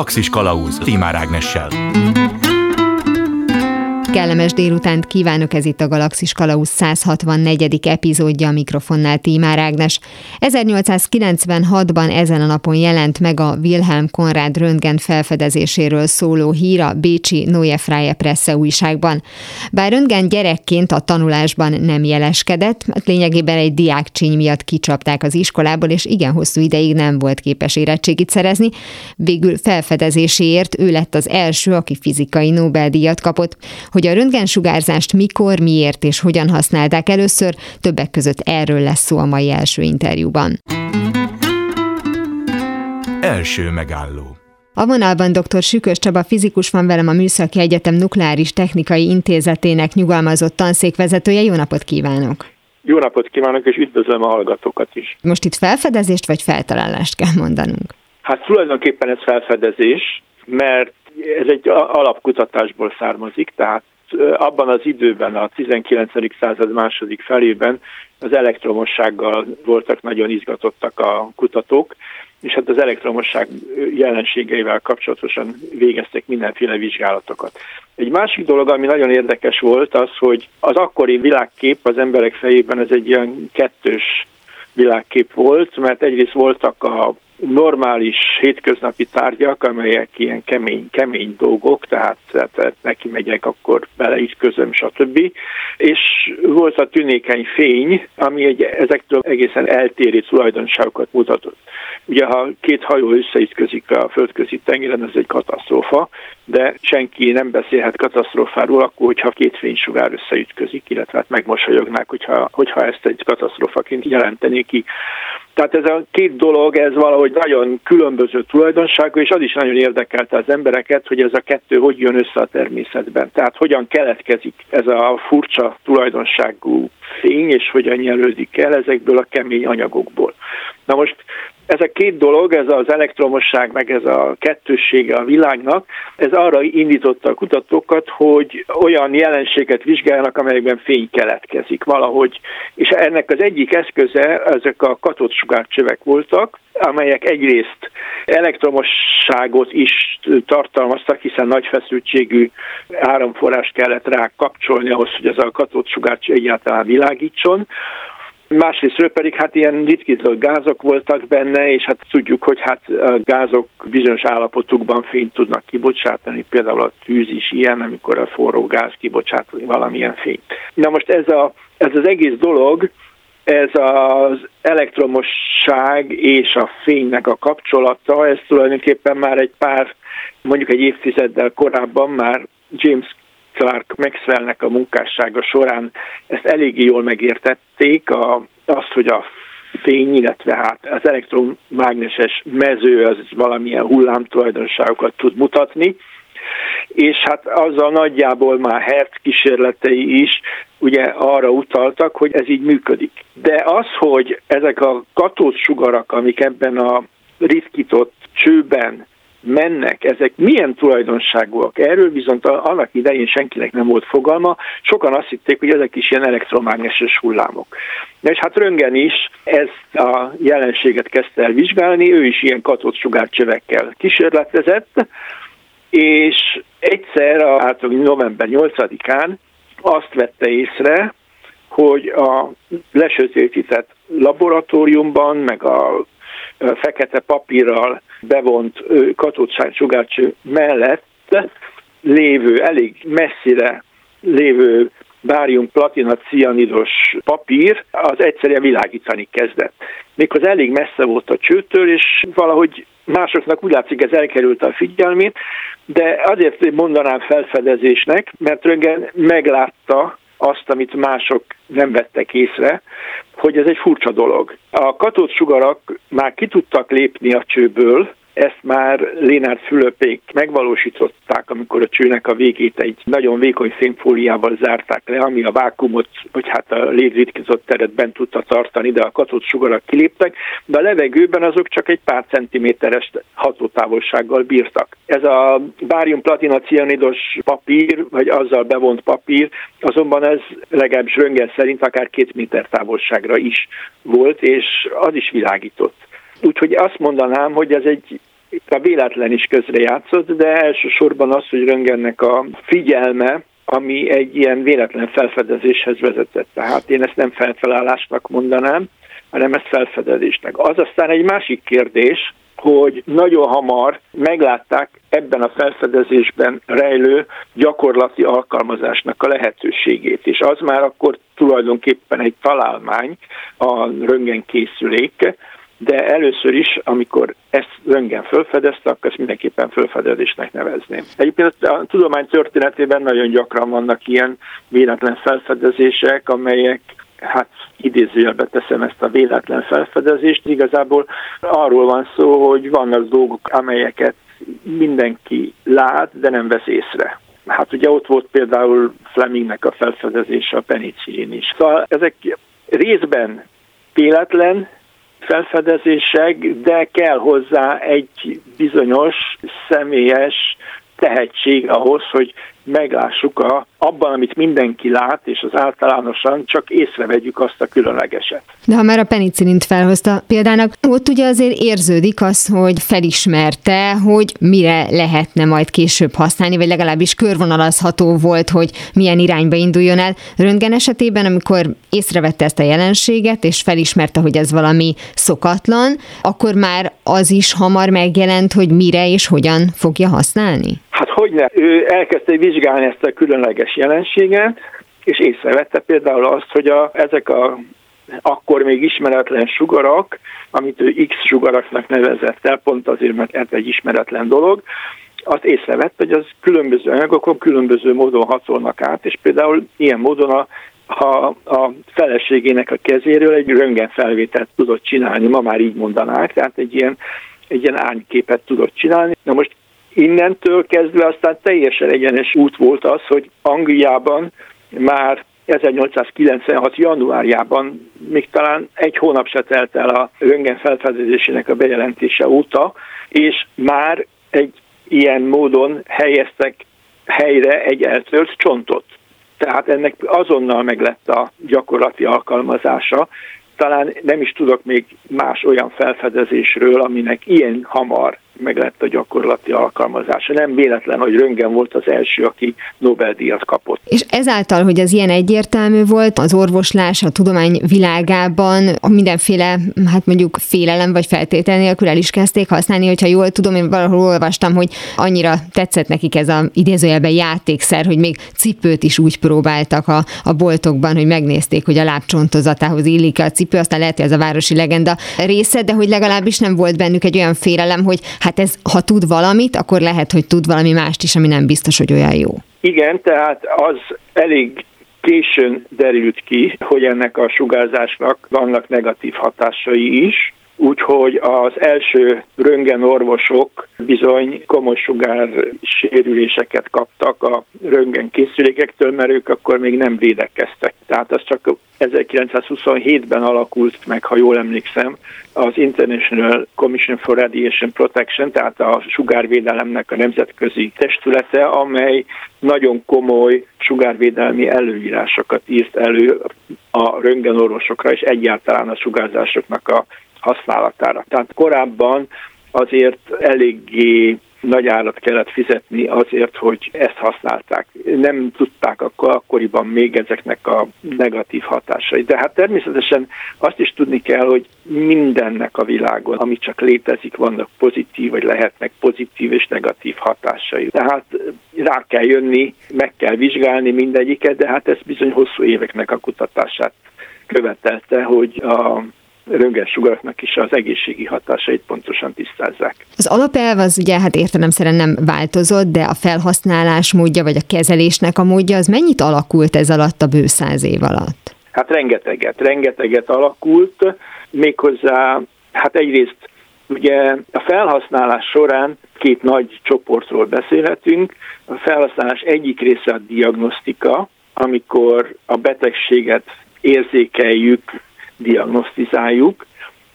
Galaxis Kalauz Timár Ágnessel. Kellemes délutánt kívánok, ez itt a Galaxis Kalausz 164. epizódja a mikrofonnál Tímár Ágnes. 1896-ban ezen a napon jelent meg a Wilhelm Konrad Röntgen felfedezéséről szóló hír a Bécsi Neue Freie Presse újságban. Bár Röntgen gyerekként a tanulásban nem jeleskedett, mert lényegében egy diákcsíny miatt kicsapták az iskolából, és igen hosszú ideig nem volt képes érettségit szerezni. Végül felfedezéséért ő lett az első, aki fizikai Nobel-díjat kapott. Hogy hogy a röntgensugárzást mikor, miért és hogyan használták először, többek között erről lesz szó a mai első interjúban. Első megálló a vonalban dr. Sükös Csaba fizikus van velem a Műszaki Egyetem Nukleáris Technikai Intézetének nyugalmazott tanszékvezetője. Jó napot kívánok! Jó napot kívánok, és üdvözlöm a hallgatókat is. Most itt felfedezést vagy feltalálást kell mondanunk? Hát tulajdonképpen ez felfedezés, mert ez egy alapkutatásból származik, tehát abban az időben, a 19. század második felében az elektromossággal voltak nagyon izgatottak a kutatók, és hát az elektromosság jelenségeivel kapcsolatosan végeztek mindenféle vizsgálatokat. Egy másik dolog, ami nagyon érdekes volt, az, hogy az akkori világkép az emberek fejében ez egy ilyen kettős világkép volt, mert egyrészt voltak a normális hétköznapi tárgyak, amelyek ilyen kemény, kemény dolgok, tehát, tehát neki megyek, akkor beleütközöm, stb. És volt a tünékeny fény, ami egy, ezektől egészen eltérő tulajdonságokat mutatott. Ugye, ha két hajó összeütközik a földközi tengeren, ez egy katasztrófa, de senki nem beszélhet katasztrófáról akkor, hogyha két fénysugár összeütközik, illetve hát megmosolyognák, hogyha, hogyha ezt egy katasztrófaként jelentené ki. Tehát ez a két dolog, ez valahogy nagyon különböző tulajdonságú, és az is nagyon érdekelte az embereket, hogy ez a kettő hogy jön össze a természetben. Tehát hogyan keletkezik ez a furcsa tulajdonságú fény, és hogyan nyelődik el ezekből a kemény anyagokból. Na most ez a két dolog, ez az elektromosság, meg ez a kettőssége a világnak, ez arra indította a kutatókat, hogy olyan jelenséget vizsgálnak, amelyekben fény keletkezik valahogy. És ennek az egyik eszköze ezek a katódsugárcsövek voltak, amelyek egyrészt elektromosságot is tartalmaztak, hiszen nagy feszültségű áramforrást kellett rá kapcsolni ahhoz, hogy ez a katódsugárcső egyáltalán világítson, Másrésztről pedig hát ilyen ritkított gázok voltak benne, és hát tudjuk, hogy hát gázok bizonyos állapotukban fényt tudnak kibocsátani, például a tűz is ilyen, amikor a forró gáz kibocsát valamilyen fényt. Na most ez, a, ez az egész dolog, ez az elektromosság és a fénynek a kapcsolata, ez tulajdonképpen már egy pár, mondjuk egy évtizeddel korábban már James Clark Maxwellnek a munkássága során ezt eléggé jól megértették, a, azt, hogy a fény, illetve hát az elektromágneses mező az valamilyen hullámtulajdonságokat tud mutatni, és hát azzal nagyjából már Hertz kísérletei is ugye arra utaltak, hogy ez így működik. De az, hogy ezek a katódsugarak, amik ebben a ritkított csőben mennek, ezek milyen tulajdonságúak. Erről viszont annak idején senkinek nem volt fogalma, sokan azt hitték, hogy ezek is ilyen elektromágneses hullámok. és hát Röngen is ezt a jelenséget kezdte el vizsgálni, ő is ilyen katódsugárcsövekkel kísérletezett, és egyszer, általában november 8-án azt vette észre, hogy a lesötétített laboratóriumban, meg a fekete papírral bevont katódsugárcső mellett lévő, elég messzire lévő bárium platina cianidos papír, az egyszerűen világítani kezdett. Méghozzá elég messze volt a csőtől, és valahogy másoknak úgy látszik ez elkerült a figyelmét, de azért mondanám felfedezésnek, mert Röngen meglátta azt, amit mások nem vettek észre, hogy ez egy furcsa dolog. A katódsugarak már ki tudtak lépni a csőből, ezt már Lénárd Fülöpék megvalósították, amikor a csőnek a végét egy nagyon vékony szénfóliával zárták le, ami a vákumot, vagy hát a létritkizott teret bent tudta tartani, de a katott sugarak kiléptek, de a levegőben azok csak egy pár centiméteres hatótávolsággal bírtak. Ez a bárium platina cianidos papír, vagy azzal bevont papír, azonban ez legalábbis Röngen szerint akár két méter távolságra is volt, és az is világított. Úgyhogy azt mondanám, hogy ez egy a véletlen is közrejátszott, de elsősorban az, hogy röngennek a figyelme, ami egy ilyen véletlen felfedezéshez vezetett. Tehát én ezt nem felfelállásnak mondanám, hanem ezt felfedezésnek. Az aztán egy másik kérdés, hogy nagyon hamar meglátták ebben a felfedezésben rejlő gyakorlati alkalmazásnak a lehetőségét, és az már akkor tulajdonképpen egy találmány, a röntgenkészülék, de először is, amikor ezt röntgen felfedezte, akkor ezt mindenképpen felfedezésnek nevezném. Egyébként a tudomány történetében nagyon gyakran vannak ilyen véletlen felfedezések, amelyek hát idézőjelbe teszem ezt a véletlen felfedezést, igazából arról van szó, hogy vannak dolgok, amelyeket mindenki lát, de nem vesz észre. Hát ugye ott volt például Flemingnek a felfedezése, a penicillin is. Szóval ezek részben véletlen felfedezések, de kell hozzá egy bizonyos személyes tehetség ahhoz, hogy meglássuk a, abban, amit mindenki lát, és az általánosan csak észrevegyük azt a különlegeset. De ha már a penicillint felhozta példának, ott ugye azért érződik az, hogy felismerte, hogy mire lehetne majd később használni, vagy legalábbis körvonalazható volt, hogy milyen irányba induljon el. Röntgen esetében, amikor észrevette ezt a jelenséget, és felismerte, hogy ez valami szokatlan, akkor már az is hamar megjelent, hogy mire és hogyan fogja használni? Hát hogy ne? Ő elkezdte vizsgálni ezt a különleges jelenséget, és észrevette például azt, hogy a, ezek a akkor még ismeretlen sugarak, amit ő X sugaraknak nevezett el, pont azért, mert ez egy ismeretlen dolog, azt észrevett, hogy az különböző anyagokon különböző módon hatolnak át, és például ilyen módon a, ha a feleségének a kezéről egy röntgenfelvételt tudott csinálni, ma már így mondanák, tehát egy ilyen, egy ilyen ányképet tudott csinálni. Na most innentől kezdve aztán teljesen egyenes út volt az, hogy Angliában már 1896. januárjában, még talán egy hónap se telt el a röntgen felfedezésének a bejelentése óta, és már egy ilyen módon helyeztek helyre egy eltört csontot. Tehát ennek azonnal meg lett a gyakorlati alkalmazása. Talán nem is tudok még más olyan felfedezésről, aminek ilyen hamar meg lett a gyakorlati alkalmazása. Nem véletlen, hogy Röngen volt az első, aki Nobel-díjat kapott. És ezáltal, hogy ez ilyen egyértelmű volt, az orvoslás a tudomány világában mindenféle, hát mondjuk félelem vagy feltétel nélkül el is kezdték használni, hogyha jól tudom, én valahol olvastam, hogy annyira tetszett nekik ez a idézőjelben játékszer, hogy még cipőt is úgy próbáltak a, a boltokban, hogy megnézték, hogy a lábcsontozatához illik a cipő, aztán lehet, hogy ez a városi legenda része, de hogy legalábbis nem volt bennük egy olyan félelem, hogy hát hát ez, ha tud valamit, akkor lehet, hogy tud valami mást is, ami nem biztos, hogy olyan jó. Igen, tehát az elég későn derült ki, hogy ennek a sugárzásnak vannak negatív hatásai is, úgyhogy az első röntgenorvosok bizony komoly sugár sérüléseket kaptak a röntgen készülékektől, mert ők akkor még nem védekeztek. Tehát az csak 1927-ben alakult meg, ha jól emlékszem, az International Commission for Radiation Protection, tehát a sugárvédelemnek a nemzetközi testülete, amely nagyon komoly sugárvédelmi előírásokat írt elő a röntgenorvosokra és egyáltalán a sugárzásoknak a használatára. Tehát korábban azért eléggé nagy árat kellett fizetni azért, hogy ezt használták. Nem tudták akkor, akkoriban még ezeknek a negatív hatásai. De hát természetesen azt is tudni kell, hogy mindennek a világon, ami csak létezik, vannak pozitív, vagy lehetnek pozitív és negatív hatásai. Tehát rá kell jönni, meg kell vizsgálni mindegyiket, de hát ez bizony hosszú éveknek a kutatását követelte, hogy a röntgensugaraknak is az egészségi hatásait pontosan tisztázzák. Az alapelv az ugye hát értelemszerűen nem változott, de a felhasználás módja vagy a kezelésnek a módja az mennyit alakult ez alatt a bő száz év alatt? Hát rengeteget, rengeteget alakult, méghozzá hát egyrészt ugye a felhasználás során két nagy csoportról beszélhetünk. A felhasználás egyik része a diagnosztika, amikor a betegséget érzékeljük, diagnosztizáljuk,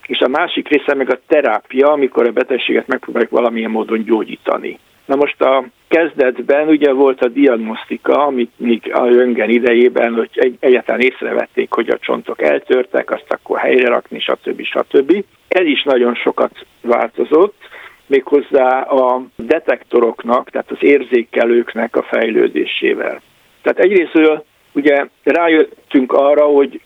és a másik része meg a terápia, amikor a betegséget megpróbáljuk valamilyen módon gyógyítani. Na most a kezdetben ugye volt a diagnosztika, amit még a röntgen idejében, hogy egy, egyáltalán észrevették, hogy a csontok eltörtek, azt akkor helyre rakni, stb. stb. Ez is nagyon sokat változott, méghozzá a detektoroknak, tehát az érzékelőknek a fejlődésével. Tehát egyrészt ugye rájöttünk arra, hogy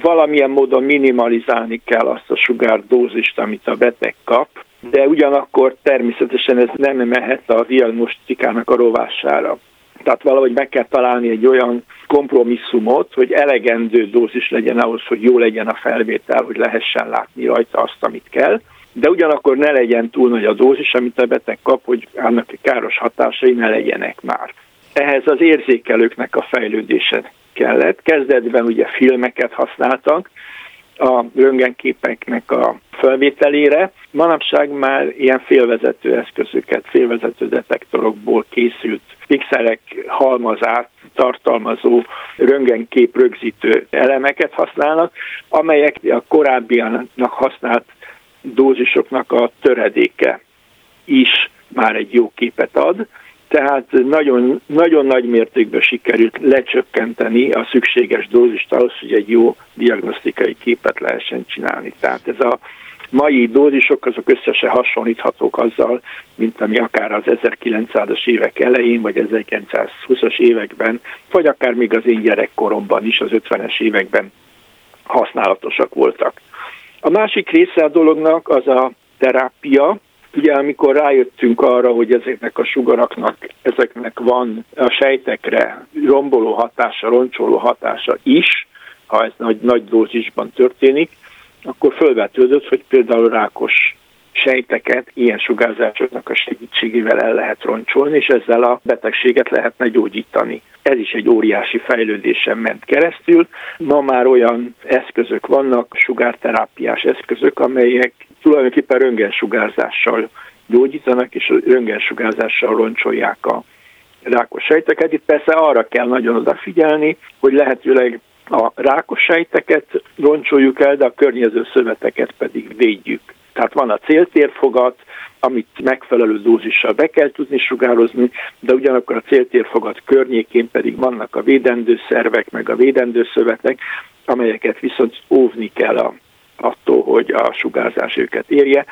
valamilyen módon minimalizálni kell azt a sugárdózist, amit a beteg kap, de ugyanakkor természetesen ez nem mehet a diagnosztikának a rovására. Tehát valahogy meg kell találni egy olyan kompromisszumot, hogy elegendő dózis legyen ahhoz, hogy jó legyen a felvétel, hogy lehessen látni rajta azt, amit kell, de ugyanakkor ne legyen túl nagy a dózis, amit a beteg kap, hogy annak káros hatásai ne legyenek már. Ehhez az érzékelőknek a fejlődése kellett. Kezdetben ugye filmeket használtak, a röntgenképeknek a felvételére. Manapság már ilyen félvezető eszközöket, félvezető detektorokból készült pixelek halmazát tartalmazó röntgenkép rögzítő elemeket használnak, amelyek a korábbianak használt dózisoknak a töredéke is már egy jó képet ad tehát nagyon, nagyon nagy mértékben sikerült lecsökkenteni a szükséges dózist ahhoz, hogy egy jó diagnosztikai képet lehessen csinálni. Tehát ez a mai dózisok azok összesen hasonlíthatók azzal, mint ami akár az 1900-as évek elején, vagy 1920-as években, vagy akár még az én gyerekkoromban is, az 50-es években használatosak voltak. A másik része a dolognak az a terápia, Ugye amikor rájöttünk arra, hogy ezeknek a sugaraknak, ezeknek van a sejtekre romboló hatása, roncsoló hatása is, ha ez nagy, nagy dózisban történik, akkor fölvetődött, hogy például rákos sejteket ilyen sugárzásoknak a segítségével el lehet roncsolni, és ezzel a betegséget lehetne gyógyítani. Ez is egy óriási fejlődésen ment keresztül. Ma már olyan eszközök vannak, sugárterápiás eszközök, amelyek tulajdonképpen röntgensugárzással gyógyítanak, és röntgensugárzással roncsolják a rákos sejteket. Itt persze arra kell nagyon odafigyelni, hogy lehetőleg a rákos sejteket roncsoljuk el, de a környező szöveteket pedig védjük. Tehát van a céltérfogat, amit megfelelő dózissal be kell tudni sugározni, de ugyanakkor a céltérfogat környékén pedig vannak a védendő szervek, meg a védendő szövetek, amelyeket viszont óvni kell a attól, hogy a sugárzás őket érje.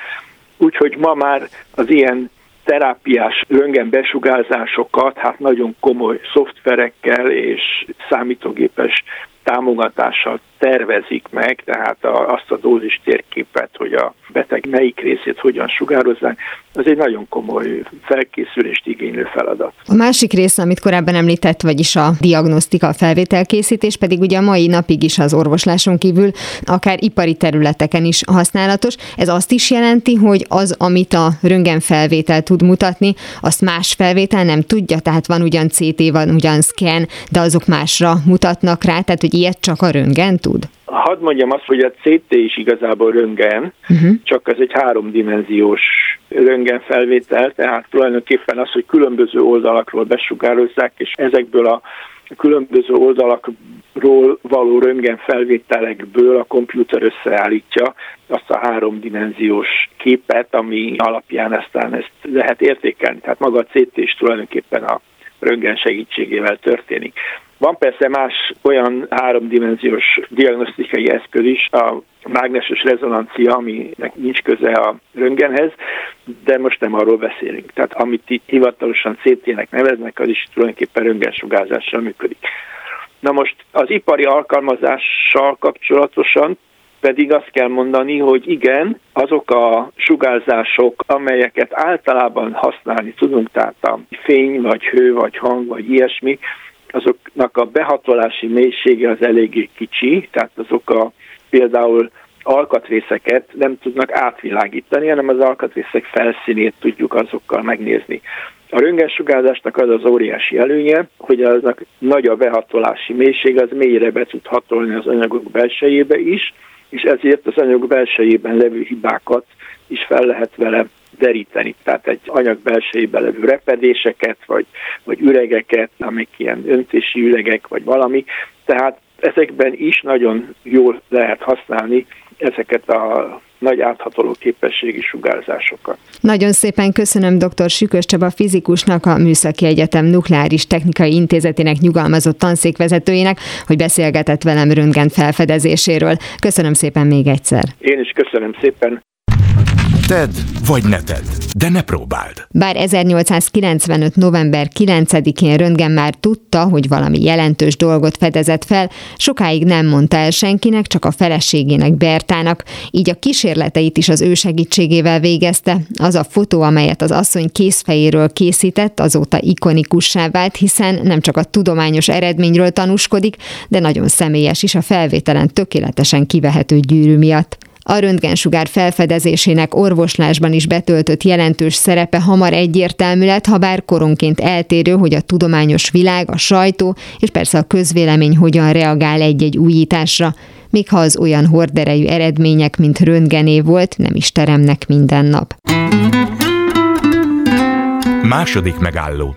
Úgyhogy ma már az ilyen terápiás röntgen besugárzásokat hát nagyon komoly szoftverekkel és számítógépes támogatással tervezik meg, tehát a, azt a dózis térképet, hogy a beteg melyik részét hogyan sugározzák, az egy nagyon komoly felkészülést igénylő feladat. A másik része, amit korábban említett, vagyis a diagnosztika, a felvételkészítés, pedig ugye a mai napig is az orvosláson kívül akár ipari területeken is használatos. Ez azt is jelenti, hogy az, amit a röntgenfelvétel tud mutatni, azt más felvétel nem tudja, tehát van ugyan CT, van ugyan scan, de azok másra mutatnak rá, tehát hogy ilyet csak a röntgen tud? Hadd mondjam azt, hogy a CT is igazából röntgen, uh-huh. csak ez egy háromdimenziós röntgenfelvétel, tehát tulajdonképpen az, hogy különböző oldalakról besugározzák, és ezekből a különböző oldalakról való röntgenfelvételekből a komputer összeállítja azt a háromdimenziós képet, ami alapján aztán ezt lehet értékelni. Tehát maga a CT is tulajdonképpen a röntgen segítségével történik. Van persze más olyan háromdimenziós diagnosztikai eszköz is, a mágneses rezonancia, aminek nincs köze a röntgenhez, de most nem arról beszélünk. Tehát amit itt hivatalosan CT-nek neveznek, az is tulajdonképpen röntgensugárzással működik. Na most az ipari alkalmazással kapcsolatosan pedig azt kell mondani, hogy igen, azok a sugárzások, amelyeket általában használni tudunk, tehát a fény, vagy hő, vagy hang, vagy ilyesmi, azoknak a behatolási mélysége az eléggé kicsi, tehát azok a például alkatrészeket nem tudnak átvilágítani, hanem az alkatrészek felszínét tudjuk azokkal megnézni. A röntgensugárzásnak az az óriási előnye, hogy aznak nagy a behatolási mélység, az mélyre be tud hatolni az anyagok belsejébe is, és ezért az anyag belsejében levő hibákat is fel lehet vele deríteni. Tehát egy anyag belsejében levő repedéseket, vagy, vagy üregeket, amik ilyen öntési üregek, vagy valami. Tehát ezekben is nagyon jól lehet használni ezeket a nagy áthatoló képességi sugárzásokat. Nagyon szépen köszönöm dr. Sükös Csaba fizikusnak, a Műszaki Egyetem Nukleáris Technikai Intézetének nyugalmazott tanszékvezetőjének, hogy beszélgetett velem röntgen felfedezéséről. Köszönöm szépen még egyszer. Én is köszönöm szépen. Tedd vagy ne tedd, de ne próbáld. Bár 1895. november 9-én Röntgen már tudta, hogy valami jelentős dolgot fedezett fel, sokáig nem mondta el senkinek, csak a feleségének Bertának, így a kísérleteit is az ő segítségével végezte. Az a fotó, amelyet az asszony készfejéről készített, azóta ikonikussá vált, hiszen nem csak a tudományos eredményről tanúskodik, de nagyon személyes is a felvételen tökéletesen kivehető gyűrű miatt. A röntgensugár felfedezésének orvoslásban is betöltött jelentős szerepe hamar egyértelmű lett, ha bár koronként eltérő, hogy a tudományos világ, a sajtó és persze a közvélemény hogyan reagál egy-egy újításra, még ha az olyan horderejű eredmények, mint röntgené volt, nem is teremnek minden nap. Második megálló.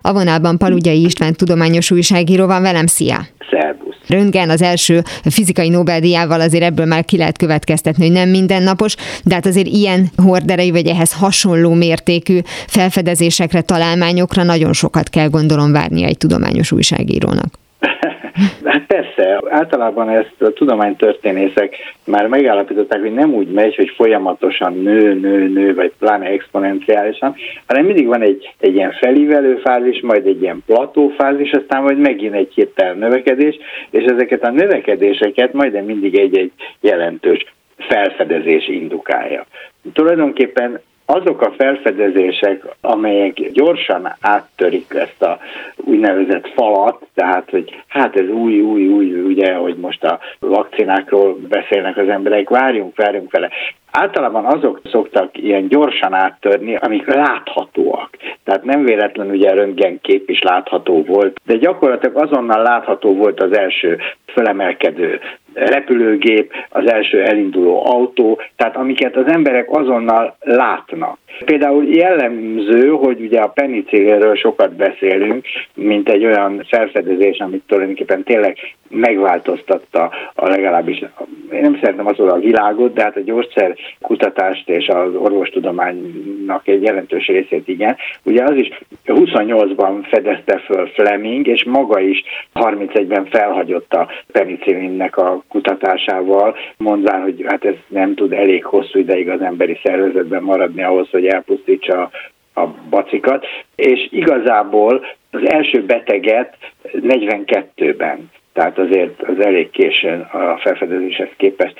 A vonalban Palugyai István tudományos újságíró van velem, szia! Szervusz! Röntgen az első fizikai Nobel-díjával azért ebből már ki lehet következtetni, hogy nem mindennapos, de hát azért ilyen horderei vagy ehhez hasonló mértékű felfedezésekre, találmányokra nagyon sokat kell gondolom várnia egy tudományos újságírónak. Persze, általában ezt a tudománytörténészek már megállapították, hogy nem úgy megy, hogy folyamatosan nő, nő, nő, vagy pláne exponenciálisan, hanem mindig van egy, egy ilyen felívelő fázis, majd egy ilyen platófázis, aztán majd megint egy hirtelen növekedés, és ezeket a növekedéseket majdnem mindig egy-egy jelentős felfedezés indukálja. Tulajdonképpen azok a felfedezések, amelyek gyorsan áttörik ezt a úgynevezett falat, tehát, hogy hát ez új, új, új, ugye, hogy most a vakcinákról beszélnek az emberek, várjunk, várjunk vele. Általában azok szoktak ilyen gyorsan áttörni, amik láthatóak. Tehát nem véletlenül ugye a röntgenkép is látható volt, de gyakorlatilag azonnal látható volt az első fölemelkedő repülőgép, az első elinduló autó, tehát amiket az emberek azonnal látnak. Például jellemző, hogy ugye a penicillinről sokat beszélünk, mint egy olyan felfedezés, amit tulajdonképpen tényleg megváltoztatta a legalábbis, én nem szeretem az a világot, de hát a gyógyszer kutatást és az orvostudománynak egy jelentős részét igen. Ugye az is 28-ban fedezte föl Fleming, és maga is 31-ben felhagyott a penicillinnek a kutatásával, mondván, hogy hát ez nem tud elég hosszú ideig az emberi szervezetben maradni ahhoz, hogy elpusztítsa a bacikat, és igazából az első beteget 42-ben tehát azért az elég későn a felfedezéshez képest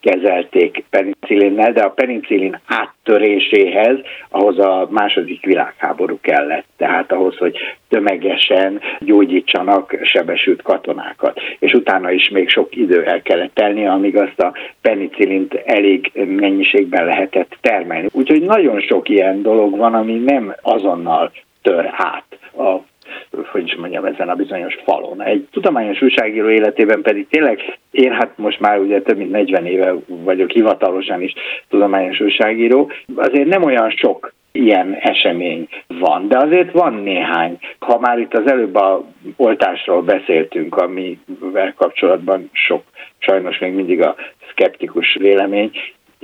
kezelték penicillinnel, de a penicillin áttöréséhez ahhoz a második világháború kellett, tehát ahhoz, hogy tömegesen gyógyítsanak sebesült katonákat. És utána is még sok idő el kellett telni, amíg azt a penicillint elég mennyiségben lehetett termelni. Úgyhogy nagyon sok ilyen dolog van, ami nem azonnal tör át a hogy is mondjam, ezen a bizonyos falon. Egy tudományos újságíró életében pedig tényleg én hát most már ugye több mint 40 éve vagyok hivatalosan is tudományos újságíró, azért nem olyan sok ilyen esemény van, de azért van néhány. Ha már itt az előbb a oltásról beszéltünk, amivel kapcsolatban sok, sajnos még mindig a szkeptikus vélemény,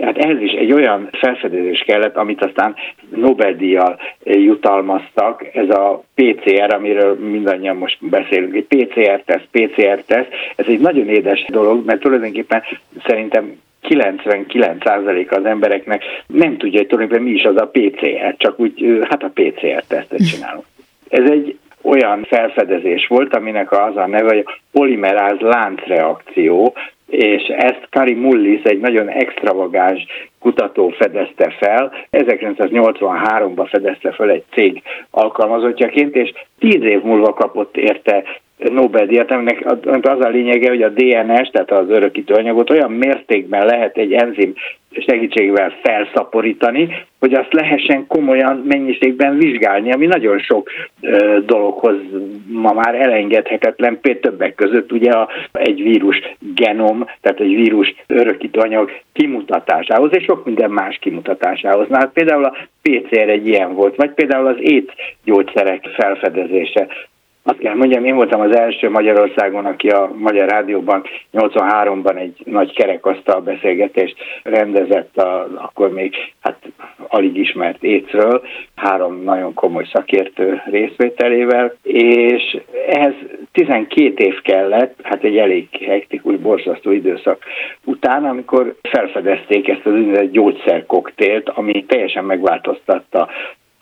Hát ehhez is egy olyan felfedezés kellett, amit aztán Nobel-díjjal jutalmaztak, ez a PCR, amiről mindannyian most beszélünk, egy PCR-teszt, PCR-teszt, ez egy nagyon édes dolog, mert tulajdonképpen szerintem 99% az embereknek nem tudja, hogy tulajdonképpen mi is az a PCR, csak úgy, hát a PCR-tesztet csinálunk. Ez egy olyan felfedezés volt, aminek az a neve, hogy polimeráz láncreakció, és ezt Kari Mullis, egy nagyon extravagáns kutató fedezte fel. 1983-ban fedezte fel egy cég alkalmazottjaként, és tíz év múlva kapott érte Nobel-díjat, aminek az a lényege, hogy a DNS, tehát az örökítő anyagot olyan mértékben lehet egy enzim segítségével felszaporítani, hogy azt lehessen komolyan mennyiségben vizsgálni, ami nagyon sok ö, dologhoz ma már elengedhetetlen, például többek között ugye a, egy vírus genom, tehát egy vírus örökítő anyag kimutatásához, és sok minden más kimutatásához. Na hát például a PCR egy ilyen volt, vagy például az ét gyógyszerek felfedezése. Azt kell mondjam, én voltam az első Magyarországon, aki a Magyar Rádióban 83-ban egy nagy kerekasztal beszélgetést rendezett, a, akkor még hát alig ismert écről, három nagyon komoly szakértő részvételével, és ehhez 12 év kellett, hát egy elég hektikus, borzasztó időszak után, amikor felfedezték ezt az úgynevezett gyógyszerkoktélt, ami teljesen megváltoztatta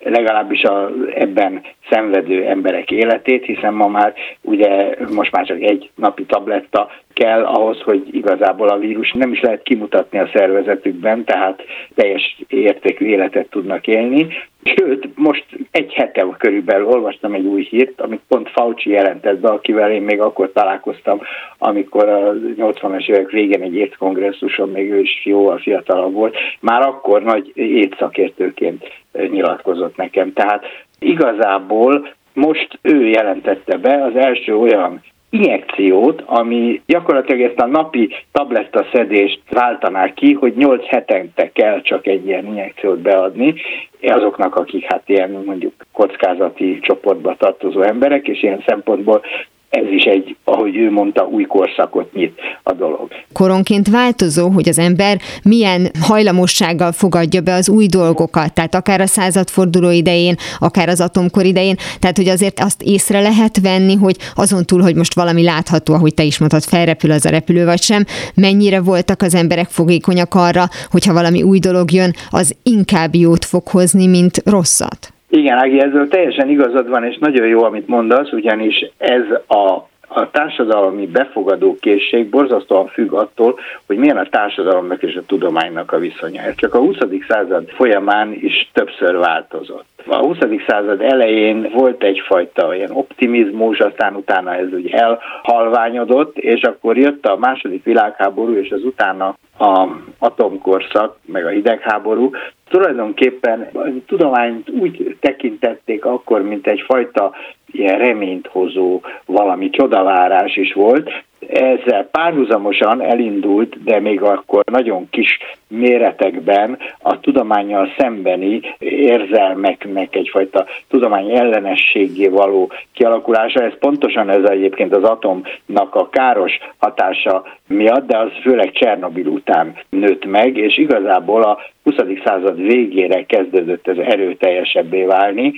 legalábbis a, ebben szenvedő emberek életét, hiszen ma már ugye most már csak egy napi tabletta kell ahhoz, hogy igazából a vírus nem is lehet kimutatni a szervezetükben, tehát teljes értékű életet tudnak élni. Sőt, most egy hete körülbelül olvastam egy új hírt, amit pont Fauci jelentett be, akivel én még akkor találkoztam, amikor a 80-as évek végén egy étkongresszuson, még ő is jóval fiatalabb volt, már akkor nagy étszakértőként nyilatkozott nekem. Tehát igazából most ő jelentette be az első olyan injekciót, ami gyakorlatilag ezt a napi tabletta szedést váltaná ki, hogy 8 hetente kell csak egy ilyen injekciót beadni. Azoknak, akik hát ilyen mondjuk kockázati csoportba tartozó emberek, és ilyen szempontból ez is egy, ahogy ő mondta, új korszakot nyit a dolog. Koronként változó, hogy az ember milyen hajlamossággal fogadja be az új dolgokat, tehát akár a századforduló idején, akár az atomkor idején, tehát hogy azért azt észre lehet venni, hogy azon túl, hogy most valami látható, ahogy te is mondtad, felrepül az a repülő vagy sem, mennyire voltak az emberek fogékonyak arra, hogyha valami új dolog jön, az inkább jót fog hozni, mint rosszat. Igen, Ági, ezzel teljesen igazad van, és nagyon jó, amit mondasz, ugyanis ez a a társadalmi befogadó készség borzasztóan függ attól, hogy milyen a társadalomnak és a tudománynak a viszonya. Ez csak a 20. század folyamán is többször változott. A 20. század elején volt egyfajta ilyen optimizmus, aztán utána ez úgy elhalványodott, és akkor jött a második világháború, és az utána a atomkorszak, meg a hidegháború, tulajdonképpen a tudományt úgy tekintették akkor, mint egyfajta ilyen reményt hozó valami csodavárás is volt, ezzel párhuzamosan elindult, de még akkor nagyon kis méretekben a tudományjal szembeni érzelmeknek egyfajta tudomány ellenességé való kialakulása. Ez pontosan ez egyébként az atomnak a káros hatása miatt, de az főleg Csernobil után nőtt meg, és igazából a 20. század végére kezdődött ez erőteljesebbé válni,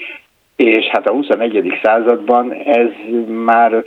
és hát a 21. században ez már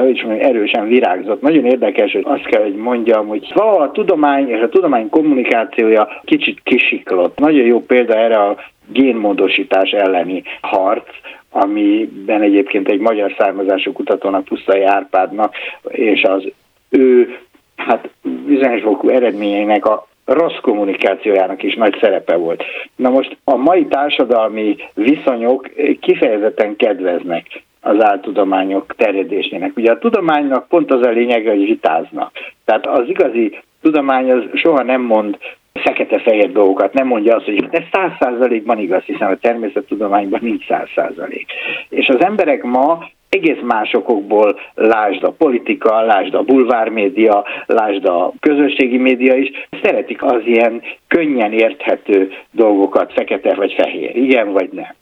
hogy mondjam, erősen virágzott. Nagyon érdekes, hogy azt kell, hogy mondjam, hogy valahol a tudomány és a tudomány kommunikációja kicsit kisiklott. Nagyon jó példa erre a génmódosítás elleni harc, amiben egyébként egy magyar származású kutatónak, Pusztai Árpádnak, és az ő hát bizonyos eredményeinek a rossz kommunikációjának is nagy szerepe volt. Na most a mai társadalmi viszonyok kifejezetten kedveznek az áltudományok terjedésének. Ugye a tudománynak pont az a lényege, hogy vitáznak. Tehát az igazi tudomány az soha nem mond fekete-fehér dolgokat, nem mondja azt, hogy ez száz százalékban igaz, hiszen a természettudományban nincs száz százalék. És az emberek ma egész más okokból, lásd a politika, lásd a bulvármédia, lásd a közösségi média is, szeretik az ilyen könnyen érthető dolgokat, fekete vagy fehér, igen vagy nem.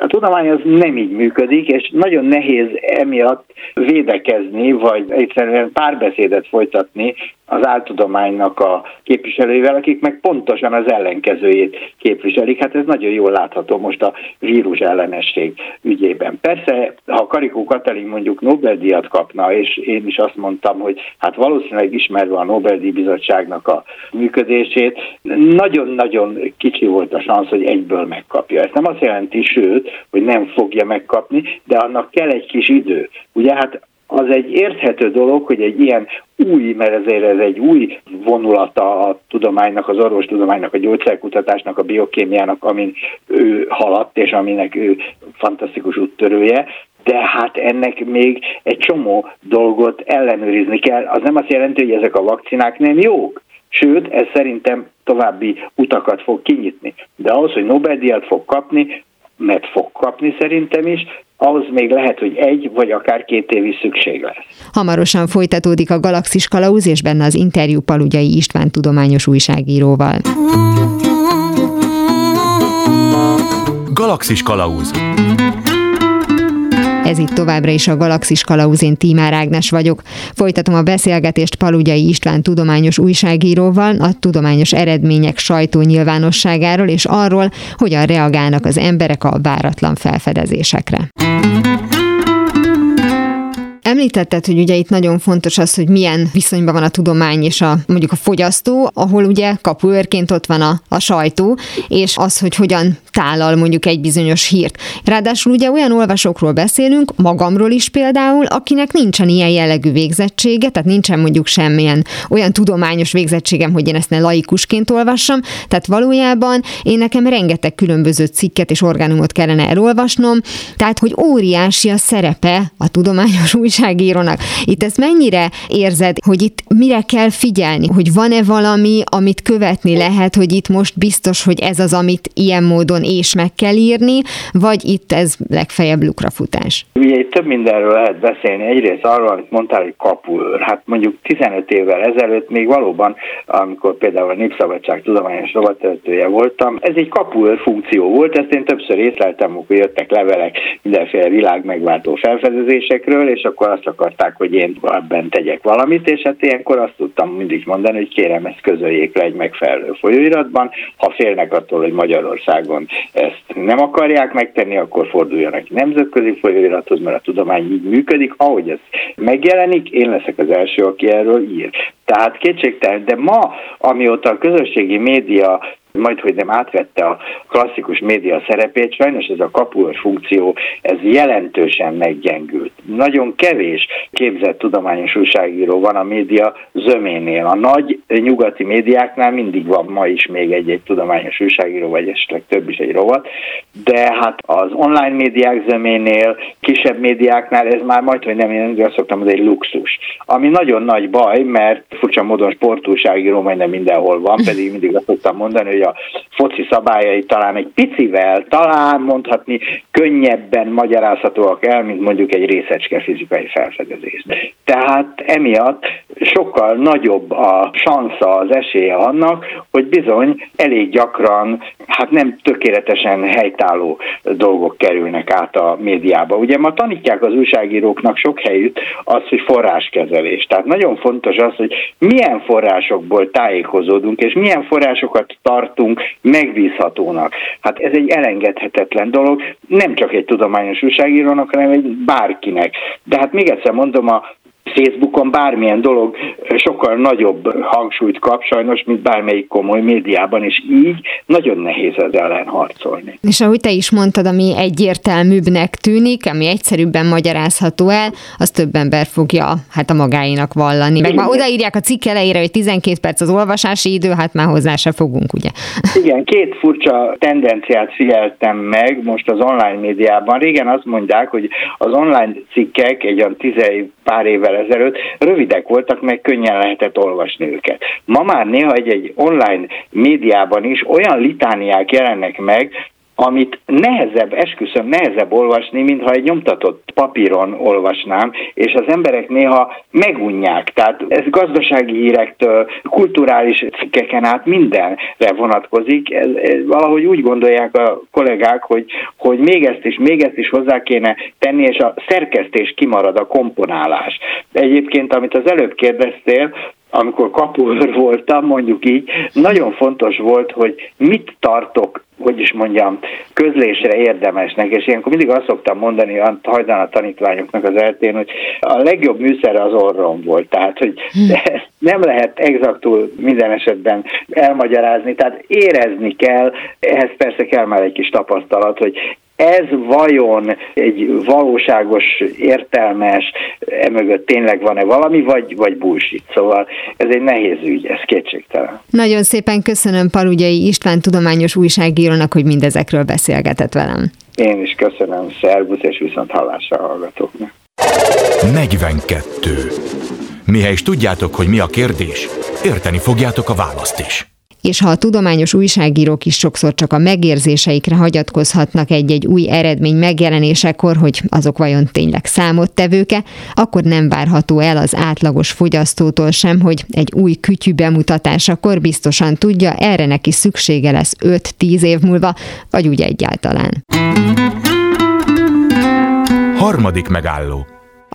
A tudomány az nem így működik, és nagyon nehéz emiatt védekezni, vagy egyszerűen párbeszédet folytatni az áltudománynak a képviselőivel, akik meg pontosan az ellenkezőjét képviselik. Hát ez nagyon jól látható most a vírus ellenesség ügyében. Persze, ha Karikó Katalin mondjuk Nobel-díjat kapna, és én is azt mondtam, hogy hát valószínűleg ismerve a Nobel-díj bizottságnak a működését, nagyon-nagyon kicsi volt a szansz, hogy egyből megkapja. Ez nem azt jelenti, sőt, hogy nem fogja megkapni, de annak kell egy kis idő. Ugye hát az egy érthető dolog, hogy egy ilyen új, mert ezért ez egy új vonulata a tudománynak, az orvostudománynak, a gyógyszerkutatásnak, a biokémiának, amin ő haladt, és aminek ő fantasztikus úttörője, de hát ennek még egy csomó dolgot ellenőrizni kell. Az nem azt jelenti, hogy ezek a vakcinák nem jók. Sőt, ez szerintem további utakat fog kinyitni. De ahhoz, hogy Nobel-díjat fog kapni, mert fog kapni szerintem is, ahhoz még lehet, hogy egy vagy akár két év is szükség lesz. Hamarosan folytatódik a Galaxis Kalauz, és benne az interjú Palugyai István tudományos újságíróval. Galaxis Kalauz ez itt továbbra is a Galaxis Kalauzén Tímár Ágnes vagyok. Folytatom a beszélgetést Palugyai István tudományos újságíróval a tudományos eredmények sajtó nyilvánosságáról és arról, hogyan reagálnak az emberek a váratlan felfedezésekre. Említetted, hogy ugye itt nagyon fontos az, hogy milyen viszonyban van a tudomány és a mondjuk a fogyasztó, ahol ugye kapuőrként ott van a, a sajtó, és az, hogy hogyan tálal mondjuk egy bizonyos hírt. Ráadásul ugye olyan olvasókról beszélünk, magamról is például, akinek nincsen ilyen jellegű végzettsége, tehát nincsen mondjuk semmilyen olyan tudományos végzettségem, hogy én ezt ne laikusként olvassam, tehát valójában én nekem rengeteg különböző cikket és orgánumot kellene elolvasnom, tehát hogy óriási a szerepe a tudományos újságírónak. Itt ezt mennyire érzed, hogy itt mire kell figyelni, hogy van-e valami, amit követni lehet, hogy itt most biztos, hogy ez az, amit ilyen módon és meg kell írni, vagy itt ez legfeljebb lukrafutás? Ugye itt több mindenről lehet beszélni. Egyrészt arról, amit mondtál, hogy kapuőr. Hát mondjuk 15 évvel ezelőtt még valóban, amikor például a Népszabadság tudományos rovatöltője voltam, ez egy kapuőr funkció volt, ezt én többször észleltem, amikor jöttek levelek mindenféle világ megváltó felfedezésekről, és akkor azt akarták, hogy én ebben tegyek valamit, és hát ilyenkor azt tudtam mindig mondani, hogy kérem, ezt közöljék le egy megfelelő folyóiratban. Ha félnek attól, hogy Magyarországon ezt nem akarják megtenni, akkor forduljanak nemzetközi folyóirathoz, mert a tudomány így működik. Ahogy ez megjelenik, én leszek az első, aki erről ír. Tehát kétségtelen, de ma, amióta a közösségi média majd hogy nem átvette a klasszikus média szerepét, sajnos ez a kapuőr funkció, ez jelentősen meggyengült. Nagyon kevés képzett tudományos újságíró van a média zöménél. A nagy nyugati médiáknál mindig van ma is még egy-egy tudományos újságíró, vagy esetleg több is egy rovat, de hát az online médiák zöménél, kisebb médiáknál ez már majd, hogy nem, én azt szoktam, hogy egy luxus. Ami nagyon nagy baj, mert furcsa módon sportújságíró majdnem mindenhol van, pedig mindig azt szoktam mondani, hogy a foci szabályai talán egy picivel, talán mondhatni könnyebben magyarázhatóak el, mint mondjuk egy részecske fizikai felfedezés. Tehát emiatt sokkal nagyobb a sansza, az esélye annak, hogy bizony elég gyakran, hát nem tökéletesen helytálló dolgok kerülnek át a médiába. Ugye ma tanítják az újságíróknak sok helyütt az, hogy forráskezelés. Tehát nagyon fontos az, hogy milyen forrásokból tájékozódunk, és milyen forrásokat tartunk megbízhatónak. Hát ez egy elengedhetetlen dolog, nem csak egy tudományos újságírónak, hanem egy bárkinek. De hát még egyszer mondom, a Facebookon bármilyen dolog sokkal nagyobb hangsúlyt kap sajnos, mint bármelyik komoly médiában, és így nagyon nehéz ez ellen harcolni. És ahogy te is mondtad, ami egyértelműbbnek tűnik, ami egyszerűbben magyarázható el, az több ember fogja hát a magáinak vallani. Meg már odaírják a cikk elejére, hogy 12 perc az olvasási idő, hát már hozzá se fogunk, ugye? Igen, két furcsa tendenciát figyeltem meg most az online médiában. Régen azt mondják, hogy az online cikkek egy olyan tizei pár évvel ezelőtt rövidek voltak, meg könnyen lehetett olvasni őket. Ma már néha egy-egy online médiában is olyan litániák jelennek meg, amit nehezebb, esküszöm, nehezebb olvasni, mintha egy nyomtatott papíron olvasnám, és az emberek néha megunják. Tehát ez gazdasági hírektől, kulturális cikkeken át mindenre vonatkozik. Ez, ez valahogy úgy gondolják a kollégák, hogy, hogy még ezt is, még ezt is hozzá kéne tenni, és a szerkesztés kimarad, a komponálás. Egyébként, amit az előbb kérdeztél, amikor kapuőr voltam, mondjuk így, nagyon fontos volt, hogy mit tartok hogy is mondjam, közlésre érdemesnek, és ilyenkor mindig azt szoktam mondani hajdan a tanítványoknak az eltén, hogy a legjobb műszer az orrom volt, tehát hogy nem lehet exaktul minden esetben elmagyarázni, tehát érezni kell, ehhez persze kell már egy kis tapasztalat, hogy ez vajon egy valóságos, értelmes, emögött tényleg van-e valami, vagy, vagy bullshit. Szóval ez egy nehéz ügy, ez kétségtelen. Nagyon szépen köszönöm Palugyai István tudományos újságírónak, hogy mindezekről beszélgetett velem. Én is köszönöm, szervusz, és viszont hallásra hallgatóknak. 42. Mihez is tudjátok, hogy mi a kérdés, érteni fogjátok a választ is és ha a tudományos újságírók is sokszor csak a megérzéseikre hagyatkozhatnak egy-egy új eredmény megjelenésekor, hogy azok vajon tényleg számottevőke, akkor nem várható el az átlagos fogyasztótól sem, hogy egy új kütyű bemutatásakor biztosan tudja, erre neki szüksége lesz 5-10 év múlva, vagy úgy egyáltalán. Harmadik megálló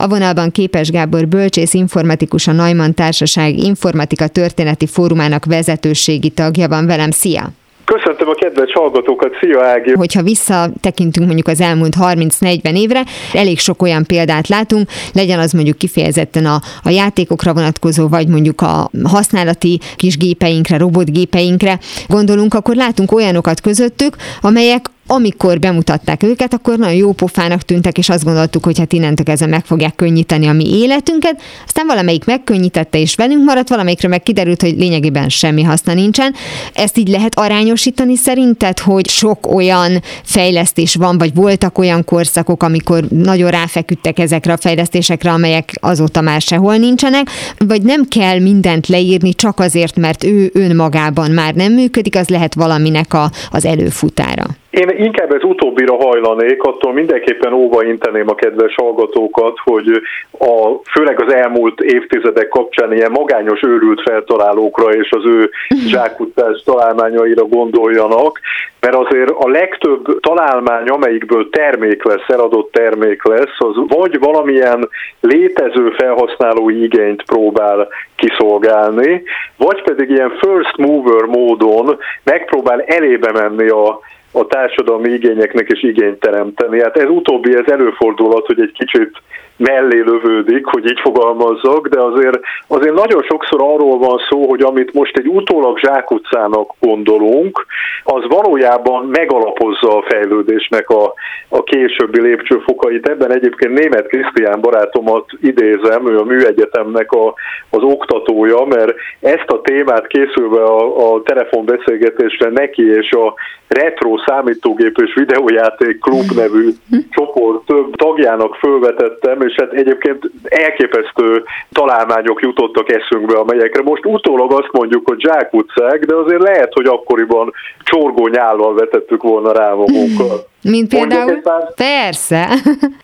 a vonalban Képes Gábor bölcsész informatikus, a Neumann Társaság Informatika Történeti Fórumának vezetőségi tagja van velem. Szia! Köszöntöm a kedves hallgatókat, szia Ági! Hogyha visszatekintünk mondjuk az elmúlt 30-40 évre, elég sok olyan példát látunk, legyen az mondjuk kifejezetten a, a játékokra vonatkozó, vagy mondjuk a használati kis gépeinkre, robotgépeinkre gondolunk, akkor látunk olyanokat közöttük, amelyek amikor bemutatták őket, akkor nagyon jó pofának tűntek, és azt gondoltuk, hogy hát innentől kezdve meg fogják könnyíteni a mi életünket. Aztán valamelyik megkönnyítette, és velünk maradt, valamelyikre meg kiderült, hogy lényegében semmi haszna nincsen. Ezt így lehet arányosítani szerinted, hogy sok olyan fejlesztés van, vagy voltak olyan korszakok, amikor nagyon ráfeküdtek ezekre a fejlesztésekre, amelyek azóta már sehol nincsenek, vagy nem kell mindent leírni csak azért, mert ő önmagában már nem működik, az lehet valaminek a, az előfutára. Én inkább ez utóbbira hajlanék, attól mindenképpen óva inteném a kedves hallgatókat, hogy a, főleg az elmúlt évtizedek kapcsán ilyen magányos őrült feltalálókra és az ő zsákutás találmányaira gondoljanak, mert azért a legtöbb találmány, amelyikből termék lesz, eladott termék lesz, az vagy valamilyen létező felhasználói igényt próbál kiszolgálni, vagy pedig ilyen first mover módon megpróbál elébe menni a a társadalmi igényeknek is igényt teremteni. Hát ez utóbbi, ez előfordulhat, hogy egy kicsit mellé lövődik, hogy így fogalmazzak, de azért, azért nagyon sokszor arról van szó, hogy amit most egy utólag zsákutcának gondolunk, az valójában megalapozza a fejlődésnek a, a későbbi lépcsőfokait. Ebben egyébként német Krisztián barátomat idézem, ő a műegyetemnek a, az oktatója, mert ezt a témát készülve a, a telefonbeszélgetésre neki és a retro számítógép és videójáték klub nevű csoport több tagjának fölvetettem, és hát egyébként elképesztő találmányok jutottak eszünkbe, amelyekre most utólag azt mondjuk, hogy zsákutcák, de azért lehet, hogy akkoriban csorgó nyállal vetettük volna rá magunkat. Mint például? Persze.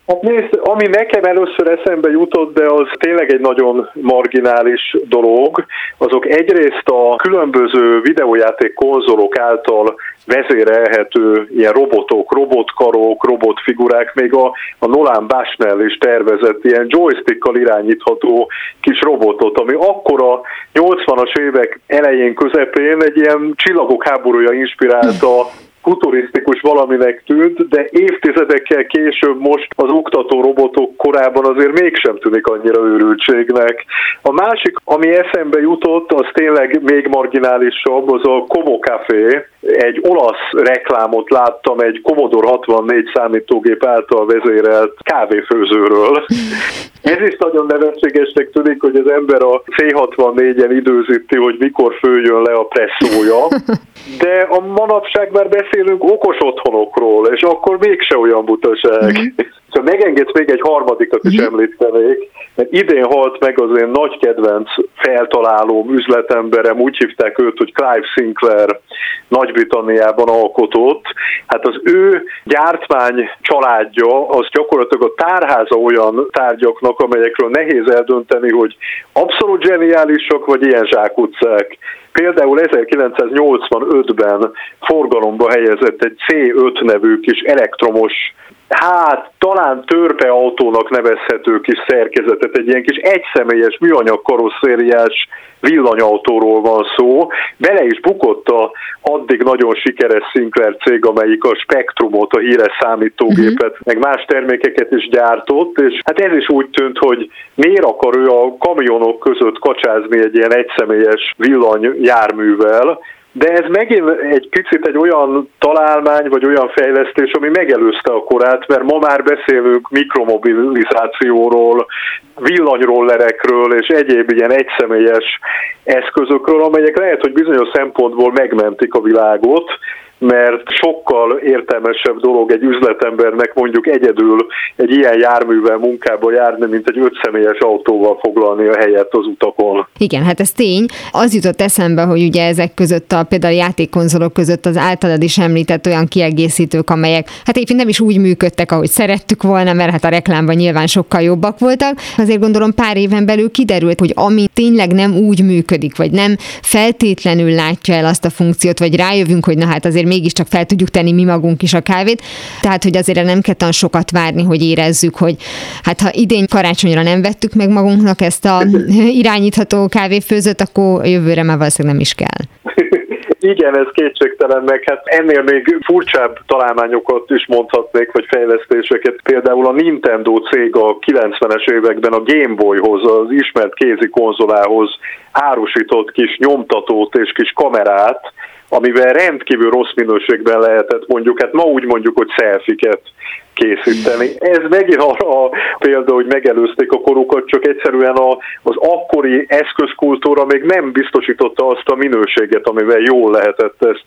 Hát nézd, ami nekem először eszembe jutott, de az tényleg egy nagyon marginális dolog, azok egyrészt a különböző videójáték konzolok által vezérelhető ilyen robotok, robotkarok, robotfigurák, még a, a Nolan Bushnell is tervezett ilyen joystickkal irányítható kis robotot, ami akkor a 80-as évek elején, közepén egy ilyen csillagok háborúja inspirálta futurisztikus valaminek tűnt, de évtizedekkel később most az oktató robotok korában azért mégsem tűnik annyira őrültségnek. A másik, ami eszembe jutott, az tényleg még marginálisabb, az a Como Café. Egy olasz reklámot láttam egy Commodore 64 számítógép által vezérelt kávéfőzőről. Ez is nagyon nevetségesnek tűnik, hogy az ember a C64-en időzíti, hogy mikor följön le a presszója, de a manapság már beszélünk okos otthonokról, és akkor mégse olyan butaság. Mm-hmm. Szóval megengedsz még egy harmadikat is mm-hmm. említenék, mert idén halt meg az én nagy kedvenc feltalálóm, üzletemberem, úgy hívták őt, hogy Clive Sinclair Nagy-Britanniában alkotott. Hát az ő gyártmány családja, az gyakorlatilag a tárháza olyan tárgyaknak, amelyekről nehéz eldönteni, hogy abszolút zseniálisak, vagy ilyen zsákutcák. Például 1985-ben forgalomba helyezett egy C5 nevű kis elektromos hát talán törpeautónak nevezhető kis szerkezetet, egy ilyen kis egyszemélyes műanyag karosszériás villanyautóról van szó. Bele is bukott a addig nagyon sikeres Sinclair cég, amelyik a Spectrumot, a híres számítógépet, uh-huh. meg más termékeket is gyártott, és hát ez is úgy tűnt, hogy miért akar ő a kamionok között kacsázni egy ilyen egyszemélyes villanyjárművel, de ez megint egy picit egy olyan találmány, vagy olyan fejlesztés, ami megelőzte a korát, mert ma már beszélünk mikromobilizációról, villanyrollerekről és egyéb ilyen egyszemélyes eszközökről, amelyek lehet, hogy bizonyos szempontból megmentik a világot, mert sokkal értelmesebb dolog egy üzletembernek mondjuk egyedül egy ilyen járművel munkába járni, mint egy ötszemélyes autóval foglalni a helyet az utakon. Igen, hát ez tény. Az jutott eszembe, hogy ugye ezek között a például a játékkonzolok között az általad is említett olyan kiegészítők, amelyek hát éppen nem is úgy működtek, ahogy szerettük volna, mert hát a reklámban nyilván sokkal jobbak voltak. Azért gondolom pár éven belül kiderült, hogy ami tényleg nem úgy működik, vagy nem feltétlenül látja el azt a funkciót, vagy rájövünk, hogy na hát azért mégiscsak fel tudjuk tenni mi magunk is a kávét. Tehát, hogy azért nem kell tan sokat várni, hogy érezzük, hogy hát ha idén karácsonyra nem vettük meg magunknak ezt a irányítható kávéfőzőt, akkor jövőre már valószínűleg nem is kell. Igen, ez kétségtelen, meg hát ennél még furcsább találmányokat is mondhatnék, vagy fejlesztéseket. Például a Nintendo cég a 90-es években a Game Boyhoz, az ismert kézi konzolához árusított kis nyomtatót és kis kamerát, amivel rendkívül rossz minőségben lehetett mondjuk, hát ma úgy mondjuk, hogy szelfiket készíteni. Ez megint arra a példa, hogy megelőzték a korukat, csak egyszerűen a, az akkori eszközkultúra még nem biztosította azt a minőséget, amivel jól lehetett ezt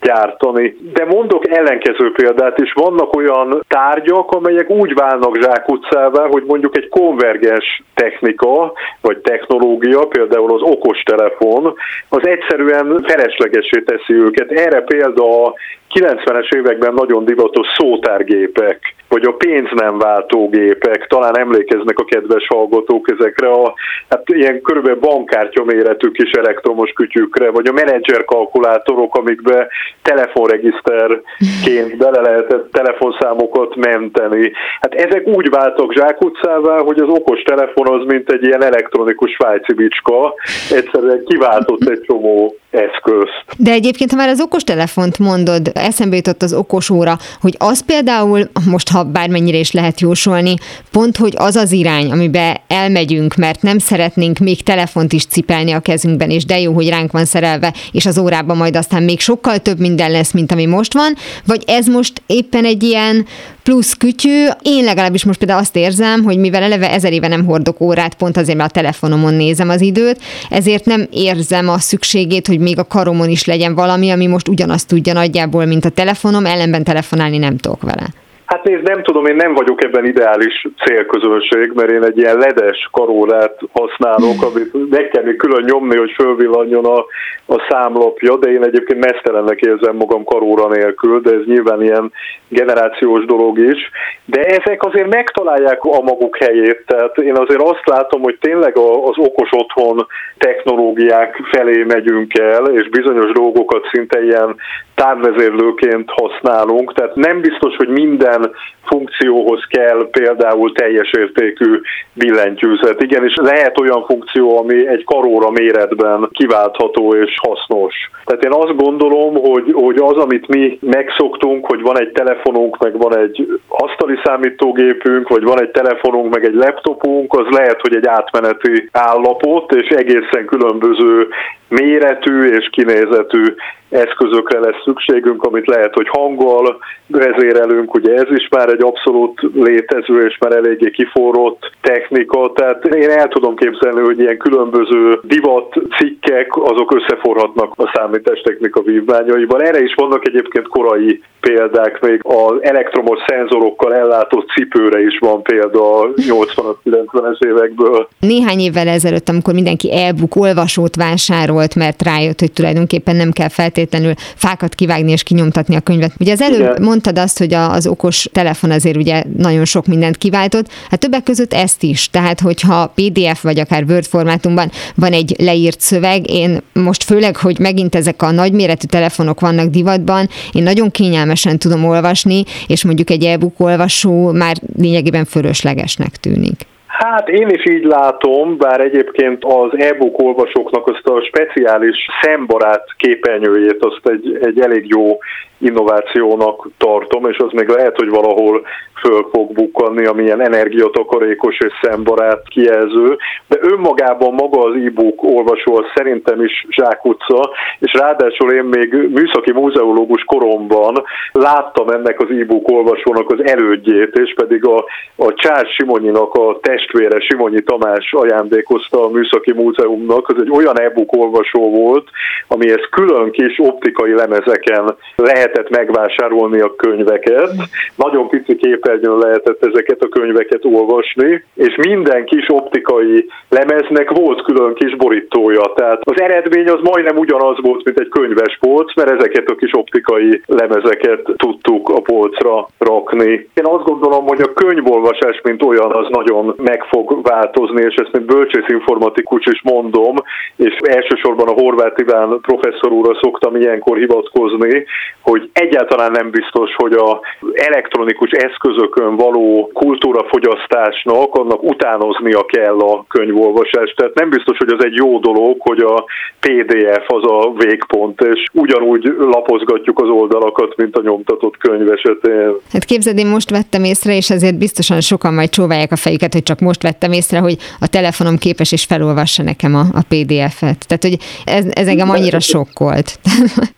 gyártani. De mondok ellenkező példát is, vannak olyan tárgyak, amelyek úgy válnak zsákutcává, hogy mondjuk egy konvergens technika, vagy technológia, például az okostelefon, az egyszerűen feleslegesé teszi őket. Erre példa a 90-es években nagyon divatos szótárgépek, vagy a pénz nem váltó gépek, talán emlékeznek a kedves hallgatók ezekre a hát ilyen körülbelül bankkártya méretű kis elektromos kütyükre, vagy a menedzser kalkulátorok, amikbe telefonregiszterként bele lehetett telefonszámokat menteni. Hát ezek úgy váltak zsákutcává, hogy az okos telefon az mint egy ilyen elektronikus svájci bicska, egyszerűen kiváltott egy csomó eszközt. De egyébként, ha már az okostelefont mondod, eszembe jutott az okos óra, hogy az például, most ha bármennyire is lehet jósolni, pont, hogy az az irány, amibe elmegyünk, mert nem szeretnénk még telefont is cipelni a kezünkben, és de jó, hogy ránk van szerelve, és az órában majd aztán még sokkal több minden lesz, mint ami most van, vagy ez most éppen egy ilyen plusz kütyű. Én legalábbis most például azt érzem, hogy mivel eleve ezer éve nem hordok órát, pont azért, mert a telefonomon nézem az időt, ezért nem érzem a szükségét, hogy még a karomon is legyen valami, ami most ugyanazt tudja nagyjából, mint a telefonom, ellenben telefonálni nem tudok vele. Hát nézd, nem tudom, én nem vagyok ebben ideális célközönség, mert én egy ilyen ledes karórát használok, amit kell még külön nyomni, hogy fölvillanjon a, a számlapja, de én egyébként mesztelennek érzem magam karóra nélkül, de ez nyilván ilyen generációs dolog is. De ezek azért megtalálják a maguk helyét, tehát én azért azt látom, hogy tényleg az okos otthon technológiák felé megyünk el, és bizonyos dolgokat szinte ilyen távvezérlőként használunk, tehát nem biztos, hogy minden funkcióhoz kell például teljes értékű billentyűzet. Igenis lehet olyan funkció, ami egy karóra méretben kiváltható és hasznos. Tehát én azt gondolom, hogy, hogy az, amit mi megszoktunk, hogy van egy telefonunk, meg van egy asztali számítógépünk, vagy van egy telefonunk, meg egy laptopunk, az lehet, hogy egy átmeneti állapot, és egészen különböző méretű és kinézetű eszközökre lesz szükségünk, amit lehet, hogy hanggal vezérelünk, ugye ez is már egy abszolút létező és már eléggé kiforrott technika, tehát én el tudom képzelni, hogy ilyen különböző divat cikkek, azok összeforhatnak a számítástechnika vívmányaival. Erre is vannak egyébként korai példák, még az elektromos szenzorokkal ellátott cipőre is van példa a 80-90-es évekből. Néhány évvel ezelőtt, amikor mindenki e-book olvasót vásárolt, mert rájött, hogy tulajdonképpen nem kell feltétlenül fákat kivágni és kinyomtatni a könyvet. Ugye az előbb Igen. mondtad azt, hogy az okos telefon azért ugye nagyon sok mindent kiváltott, hát többek között ezt is. Tehát, hogyha PDF vagy akár Word formátumban van egy leírt szöveg, én most főleg, hogy megint ezek a nagyméretű telefonok vannak divatban, én nagyon kényelmes kényelmesen tudom olvasni, és mondjuk egy e-book olvasó már lényegében fölöslegesnek tűnik. Hát én is így látom, bár egyébként az e-book olvasóknak azt a speciális szembarát képernyőjét azt egy, egy elég jó innovációnak tartom, és az még lehet, hogy valahol föl fog bukkanni, amilyen energiatakarékos és szembarát kijelző, de önmagában maga az e-book olvasó az szerintem is zsákutca, és ráadásul én még műszaki múzeológus koromban láttam ennek az e-book olvasónak az elődjét, és pedig a, a Csár Simonyinak a testvére Simonyi Tamás ajándékozta a Műszaki Múzeumnak, az egy olyan e-book olvasó volt, amihez külön kis optikai lemezeken lehetett megvásárolni a könyveket, nagyon pici képernyőn lehetett ezeket a könyveket olvasni, és minden kis optikai lemeznek volt külön kis borítója, tehát az eredmény az majdnem ugyanaz volt, mint egy könyves polc, mert ezeket a kis optikai lemezeket tudtuk a polcra rakni. Én azt gondolom, hogy a könyvolvasás, mint olyan, az nagyon meg fog változni, és ezt mint bölcsész informatikus is mondom, és elsősorban a Horváth Iván professzor úrra szoktam ilyenkor hivatkozni, hogy egyáltalán nem biztos, hogy a elektronikus eszközökön való kultúrafogyasztásnak, annak utánoznia kell a könyvolvasást. Tehát nem biztos, hogy az egy jó dolog, hogy a PDF az a végpont, és ugyanúgy lapozgatjuk az oldalakat, mint a nyomtatott könyv esetén. Hát képzeld, én most vettem észre, és ezért biztosan sokan majd csóválják a fejüket, hogy csak most vettem észre, hogy a telefonom képes és felolvassa nekem a, a PDF-et. Tehát, hogy ez, ez engem annyira sokkolt.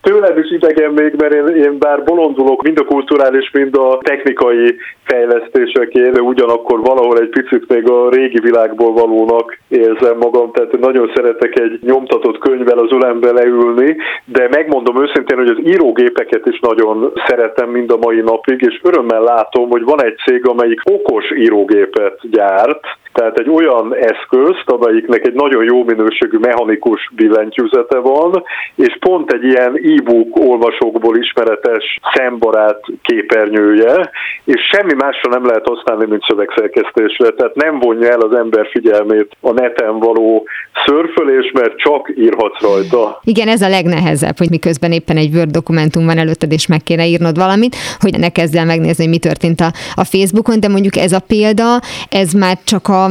Tőled is idegen még, mert én, én bár bolondulok mind a kulturális, mind a technikai fejlesztésekért, de ugyanakkor valahol egy picit még a régi világból valónak érzem magam, tehát nagyon szeretek egy nyomtatott könyvvel az ölembe leülni, de megmondom őszintén, hogy az írógépeket is nagyon szeretem mind a mai napig, és örömmel látom, hogy van egy cég, amelyik okos írógépet gyárt, tehát egy olyan eszközt, amelyiknek egy nagyon jó minőségű mechanikus billentyűzete van, és pont egy ilyen e-book olvasókból ismeretes szembarát képernyője, és semmi másra nem lehet használni, mint szövegszerkesztésre. Tehát nem vonja el az ember figyelmét a neten való szörfölés, mert csak írhatsz rajta. Igen, ez a legnehezebb, hogy miközben éppen egy Word dokumentum van előtted, és meg kéne írnod valamit, hogy ne kezd el megnézni, hogy mi történt a, a Facebookon, de mondjuk ez a példa, ez már csak a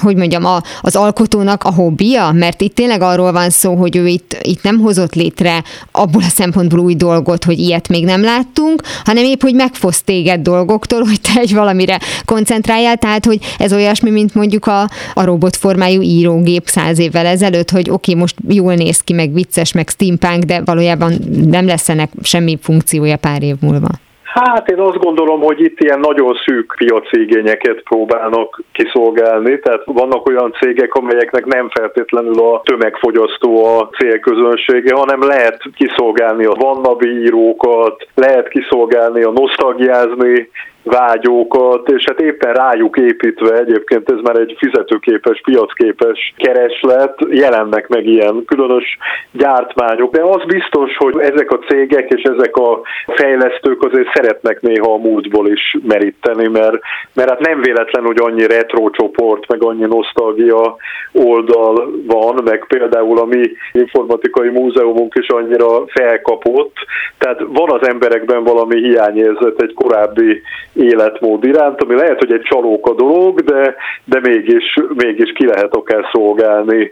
hogy mondjam, a, az alkotónak a hobbija, mert itt tényleg arról van szó, hogy ő itt, itt nem hozott létre abból a szempontból új dolgot, hogy ilyet még nem láttunk, hanem épp, hogy megfosz téged dolgoktól, hogy te egy valamire koncentráljál, tehát, hogy ez olyasmi, mint mondjuk a, a robotformájú írógép száz évvel ezelőtt, hogy oké, okay, most jól néz ki, meg vicces, meg steampunk, de valójában nem lesz ennek semmi funkciója pár év múlva. Hát én azt gondolom, hogy itt ilyen nagyon szűk piaci igényeket próbálnak kiszolgálni, tehát vannak olyan cégek, amelyeknek nem feltétlenül a tömegfogyasztó a célközönsége, hanem lehet kiszolgálni a vannabi lehet kiszolgálni a nosztalgiázni vágyókat, és hát éppen rájuk építve egyébként ez már egy fizetőképes, piacképes kereslet, jelennek meg ilyen különös gyártmányok, de az biztos, hogy ezek a cégek és ezek a fejlesztők azért szeretnek néha a múltból is meríteni, mert, mert hát nem véletlen, hogy annyi retro csoport, meg annyi nosztalgia oldal van, meg például a mi informatikai múzeumunk is annyira felkapott, tehát van az emberekben valami hiányérzet egy korábbi életmód iránt, ami lehet, hogy egy csalóka dolog, de, de mégis, mégis ki lehet akár szolgálni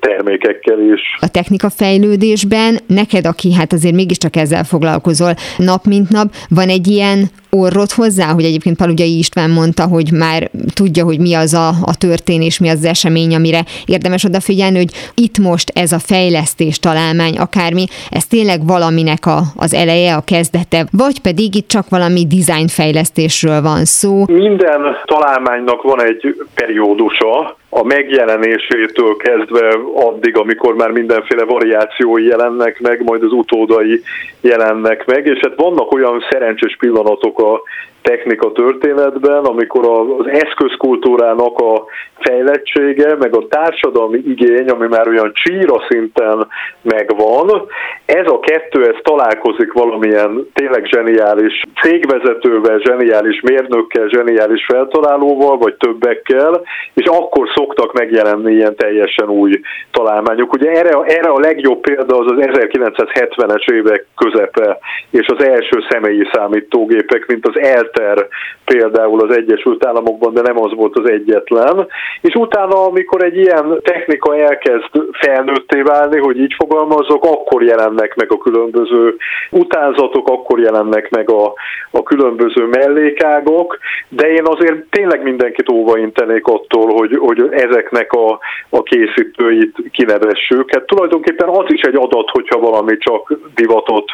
termékekkel is. A technika fejlődésben neked, aki hát azért mégiscsak ezzel foglalkozol nap mint nap, van egy ilyen orrot hozzá, hogy egyébként Palugyai István mondta, hogy már tudja, hogy mi az a, a történés, mi az, az esemény, amire érdemes odafigyelni, hogy itt most ez a fejlesztés találmány, akármi, ez tényleg valaminek a, az eleje, a kezdete, vagy pedig itt csak valami fejlesztésről van szó. Minden találmánynak van egy periódusa, a megjelenésétől kezdve addig, amikor már mindenféle variációi jelennek meg, majd az utódai jelennek meg, és hát vannak olyan szerencsés pillanatok a technika történetben, amikor az eszközkultúrának a fejlettsége, meg a társadalmi igény, ami már olyan csíra szinten megvan, ez a kettő, ez találkozik valamilyen tényleg zseniális cégvezetővel, zseniális mérnökkel, zseniális feltalálóval, vagy többekkel, és akkor szoktak megjelenni ilyen teljesen új találmányok. Ugye erre, erre a legjobb példa az az 1970-es évek közepe, és az első személyi számítógépek, mint az Elter például az Egyesült Államokban, de nem az volt az egyetlen, és utána, amikor egy ilyen technika elkezd felnőtté válni, hogy így fogalmazok, akkor jelennek meg a különböző utánzatok, akkor jelennek meg a, a különböző mellékágok, de én azért tényleg mindenkit óvaintenék attól, hogy, hogy ezeknek a, a készítőit kinevessük. Hát tulajdonképpen az is egy adat, hogyha valami csak divatot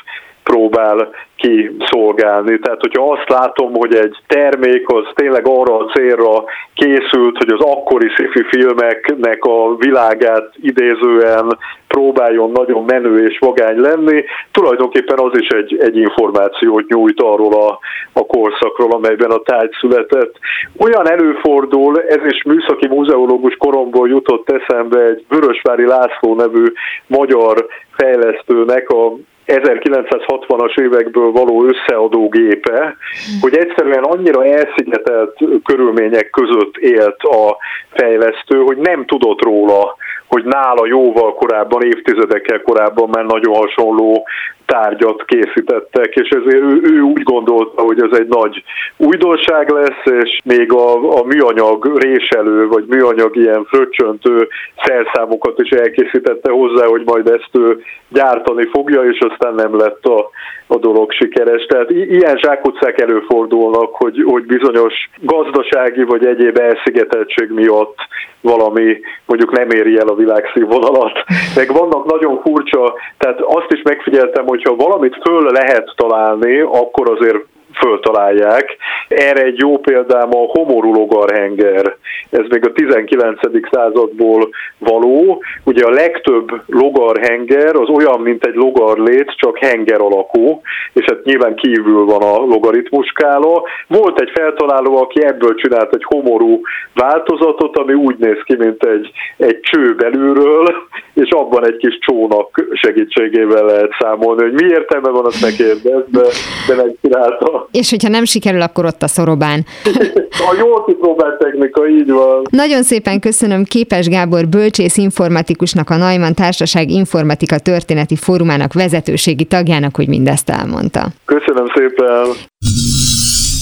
próbál kiszolgálni. Tehát, hogyha azt látom, hogy egy termék az tényleg arra a célra készült, hogy az akkori sci filmeknek a világát idézően próbáljon nagyon menő és vagány lenni, tulajdonképpen az is egy, egy információt nyújt arról a, a korszakról, amelyben a tárgy született. Olyan előfordul, ez is műszaki múzeológus koromból jutott eszembe egy Vörösvári László nevű magyar fejlesztőnek a 1960-as évekből való összeadó gépe, hogy egyszerűen annyira elszigetelt körülmények között élt a fejlesztő, hogy nem tudott róla, hogy nála jóval korábban, évtizedekkel korábban már nagyon hasonló tárgyat készítettek, és ezért ő, ő úgy gondolta, hogy ez egy nagy újdonság lesz, és még a, a műanyag réselő, vagy műanyag ilyen fröccsöntő szerszámokat is elkészítette hozzá, hogy majd ezt ő gyártani fogja, és aztán nem lett a, a dolog sikeres. Tehát ilyen zsákutcák előfordulnak, hogy, hogy bizonyos gazdasági vagy egyéb elszigeteltség miatt valami mondjuk nem éri el a világszínvonalat. Meg vannak nagyon furcsa, tehát azt is megfigyeltem, hogyha valamit föl lehet találni, akkor azért föltalálják. Erre egy jó példám a homorú logarhenger. Ez még a 19. századból való. Ugye a legtöbb logarhenger az olyan, mint egy logarlét, csak henger alakú, és hát nyilván kívül van a logaritmuskála. Volt egy feltaláló, aki ebből csinált egy homorú változatot, ami úgy néz ki, mint egy, egy cső belülről, és abban egy kis csónak segítségével lehet számolni, hogy mi értelme van, azt megkérdez, de, de megcsinálta. És hogyha nem sikerül, akkor ott a szorobán. a jól kipróbált technika, így van. Nagyon szépen köszönöm Képes Gábor bölcsész informatikusnak, a Najman Társaság Informatika Történeti Fórumának vezetőségi tagjának, hogy mindezt elmondta. Köszönöm szépen.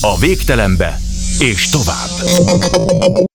A végtelenbe és tovább.